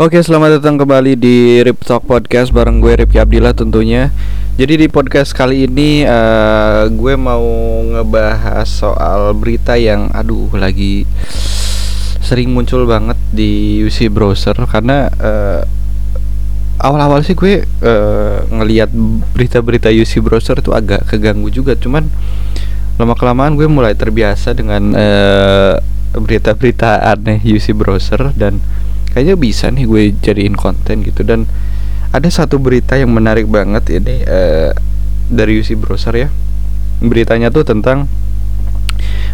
Oke, selamat datang kembali di Rip Talk Podcast bareng gue Ripki Abdillah tentunya. Jadi di podcast kali ini uh, gue mau ngebahas soal berita yang aduh lagi sering muncul banget di UC browser karena uh, awal-awal sih gue uh, ngelihat berita-berita UC browser itu agak keganggu juga, cuman lama kelamaan gue mulai terbiasa dengan uh, berita-berita aneh UC browser dan kayaknya bisa nih gue jadiin konten gitu. Dan ada satu berita yang menarik banget ini uh, dari UC Browser ya. Beritanya tuh tentang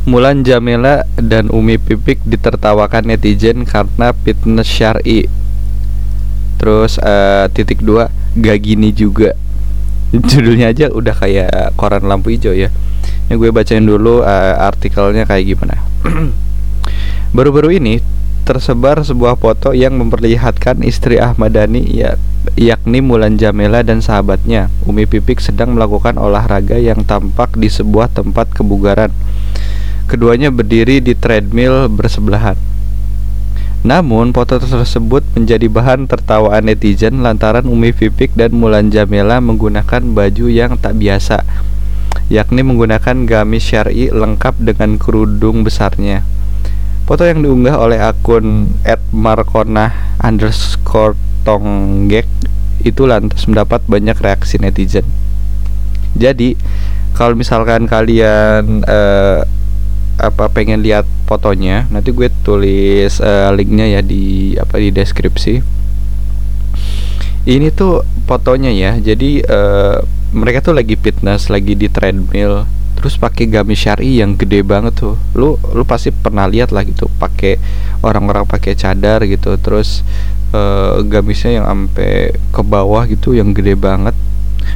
Mulan Jamila dan Umi Pipik ditertawakan netizen karena fitness syari. Terus uh, titik dua gak gini juga. Judulnya aja udah kayak koran lampu hijau ya. Ini gue bacain dulu uh, artikelnya kayak gimana. Baru-baru ini tersebar sebuah foto yang memperlihatkan istri Ahmad Dhani ya, yakni Mulan Jamela dan sahabatnya Umi Pipik sedang melakukan olahraga yang tampak di sebuah tempat kebugaran. Keduanya berdiri di treadmill bersebelahan. Namun foto tersebut menjadi bahan tertawaan netizen lantaran Umi Pipik dan Mulan Jamela menggunakan baju yang tak biasa yakni menggunakan gamis syari lengkap dengan kerudung besarnya. Foto yang diunggah oleh akun @markona underscore tonggek itu lantas mendapat banyak reaksi netizen. Jadi kalau misalkan kalian uh, apa pengen lihat fotonya, nanti gue tulis uh, linknya ya di apa di deskripsi. Ini tuh fotonya ya. Jadi uh, mereka tuh lagi fitness, lagi di treadmill terus pakai gamis syari yang gede banget tuh. Lu lu pasti pernah lihat lah gitu pakai orang-orang pakai cadar gitu. Terus uh, gamisnya yang sampai ke bawah gitu yang gede banget.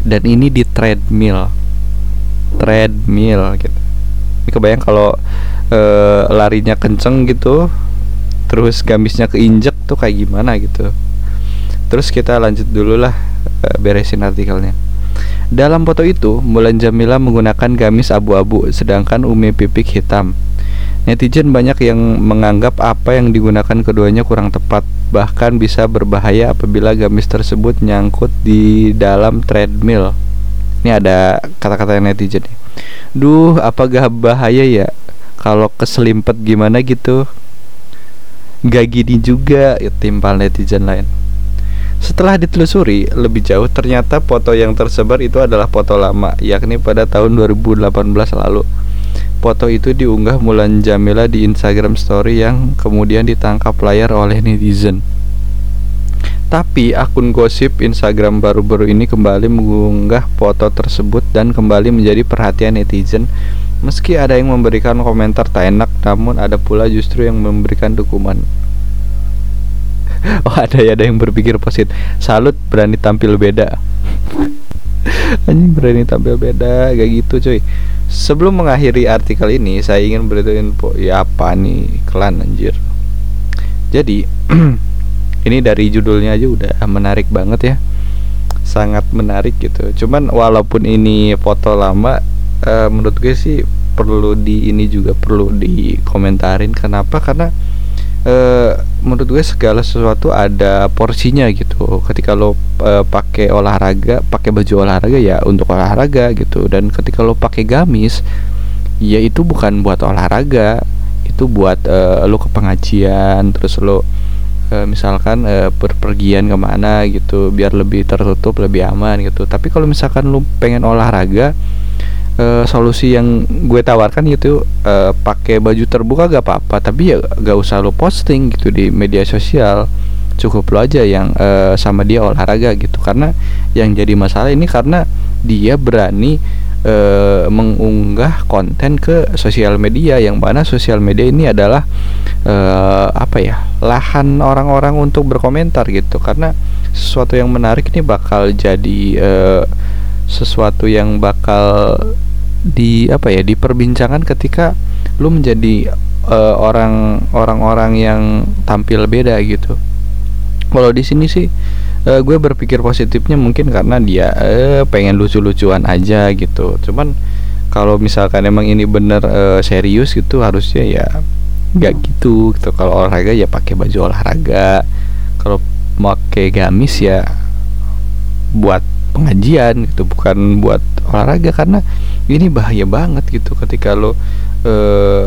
Dan ini di treadmill. Treadmill gitu. Ini kebayang kalau uh, larinya kenceng gitu terus gamisnya keinjek tuh kayak gimana gitu. Terus kita lanjut dulu lah uh, beresin artikelnya dalam foto itu, Mulan Jamila menggunakan gamis abu-abu sedangkan Umi Pipik hitam. Netizen banyak yang menganggap apa yang digunakan keduanya kurang tepat, bahkan bisa berbahaya apabila gamis tersebut nyangkut di dalam treadmill. Ini ada kata-kata netizen nih. Duh, apakah bahaya ya kalau keselimpet gimana gitu? Gak gini juga, ya, timpal netizen lain. Setelah ditelusuri lebih jauh ternyata foto yang tersebar itu adalah foto lama yakni pada tahun 2018 lalu. Foto itu diunggah Mulan Jamila di Instagram story yang kemudian ditangkap layar oleh netizen. Tapi akun gosip Instagram baru-baru ini kembali mengunggah foto tersebut dan kembali menjadi perhatian netizen Meski ada yang memberikan komentar tak enak namun ada pula justru yang memberikan dukungan oh ada ya ada yang berpikir positif salut berani tampil beda. Anjing berani tampil beda kayak gitu cuy. Sebelum mengakhiri artikel ini saya ingin beritahu info. Ya apa nih? Klan anjir. Jadi ini dari judulnya aja udah menarik banget ya. Sangat menarik gitu. Cuman walaupun ini foto lama uh, menurut gue sih perlu di ini juga perlu dikomentarin. Kenapa? Karena uh, menurut gue segala sesuatu ada porsinya gitu. Ketika lo uh, pakai olahraga pakai baju olahraga ya untuk olahraga gitu. Dan ketika lo pakai gamis ya itu bukan buat olahraga. Itu buat uh, lo ke pengajian terus lo uh, misalkan uh, berpergian ke mana gitu biar lebih tertutup lebih aman gitu. Tapi kalau misalkan lo pengen olahraga uh, solusi yang gue tawarkan gitu uh, pakai baju terbuka gak apa-apa tapi ya gak usah lo posting gitu di media sosial. Cukup lo aja yang uh, sama dia olahraga gitu. Karena yang jadi masalah ini karena dia berani uh, mengunggah konten ke sosial media yang mana sosial media ini adalah uh, apa ya lahan orang-orang untuk berkomentar gitu. Karena sesuatu yang menarik ini bakal jadi uh, sesuatu yang bakal di apa ya diperbincangan ketika lu menjadi uh, orang orang-orang yang tampil beda gitu. Kalau di sini sih uh, gue berpikir positifnya mungkin karena dia uh, pengen lucu-lucuan aja gitu. Cuman kalau misalkan emang ini bener uh, serius gitu harusnya ya nggak gitu gitu. Kalau olahraga ya pakai baju olahraga. Kalau pakai gamis ya buat pengajian gitu bukan buat olahraga. Karena ini bahaya banget gitu ketika lo uh,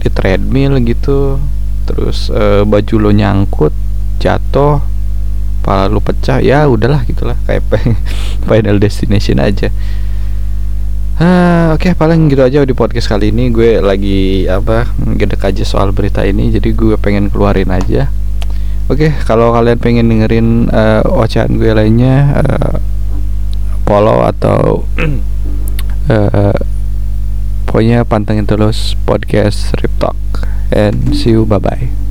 di treadmill gitu terus uh, baju lo nyangkut jatuh pala lo pecah ya udahlah gitulah kayak final destination aja. Uh, Oke okay, paling gitu aja di podcast kali ini. Gue lagi apa gedek aja soal berita ini jadi gue pengen keluarin aja. Oke okay, kalau kalian pengen dengerin uh, ocehan gue lainnya uh, follow atau uh, pokoknya pantengin terus podcast Rip Talk and see you bye bye